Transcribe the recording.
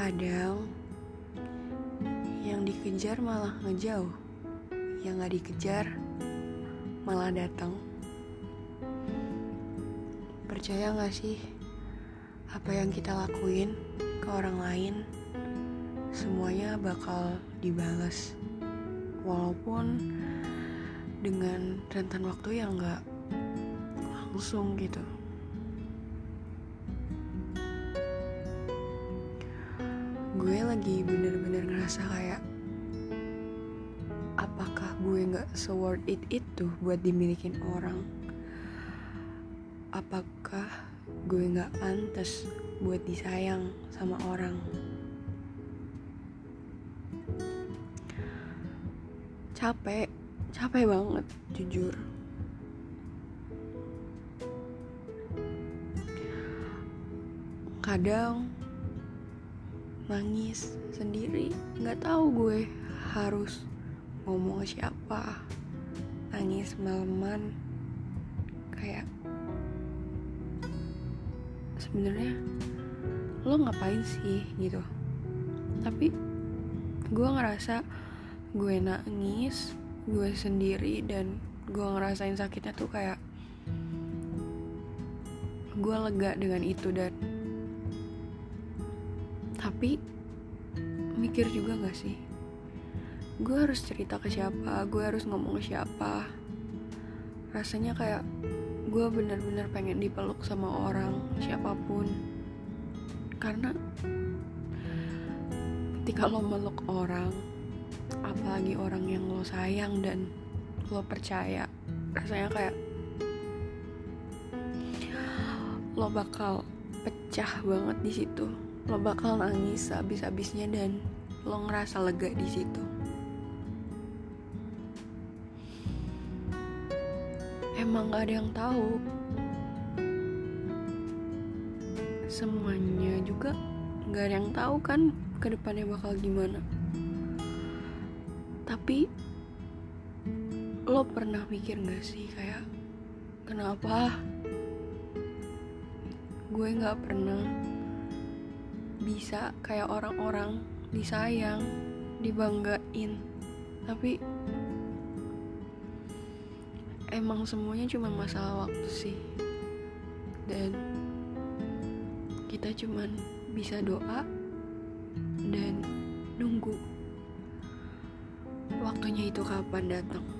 Kadang yang dikejar malah ngejauh, yang gak dikejar malah datang. Percaya gak sih apa yang kita lakuin ke orang lain semuanya bakal dibalas walaupun dengan rentan waktu yang gak langsung gitu. Lagi bener-bener ngerasa kayak apakah gue nggak se worth it itu buat dimilikin orang? Apakah gue nggak pantas buat disayang sama orang? Capek capek banget jujur. Kadang nangis sendiri. Nggak tahu gue harus ngomong siapa. Nangis malaman kayak sebenarnya lo ngapain sih gitu. Tapi gue ngerasa gue nangis gue sendiri dan gue ngerasain sakitnya tuh kayak gue lega dengan itu dan tapi mikir juga gak sih? Gue harus cerita ke siapa gue harus ngomong ke siapa. Rasanya kayak gue bener-bener pengen dipeluk sama orang siapa pun. Karena ketika lo meluk orang apalagi orang yang lo sayang dan lo percaya rasanya kayak lo bakal pecah banget di situ lo bakal nangis habis-habisnya dan lo ngerasa lega di situ. Emang gak ada yang tahu. Semuanya juga gak ada yang tahu kan ke depannya bakal gimana. Tapi lo pernah mikir gak sih kayak kenapa gue gak pernah bisa kayak orang-orang disayang, dibanggain. Tapi emang semuanya cuma masalah waktu sih. Dan kita cuman bisa doa dan nunggu waktunya itu kapan datang.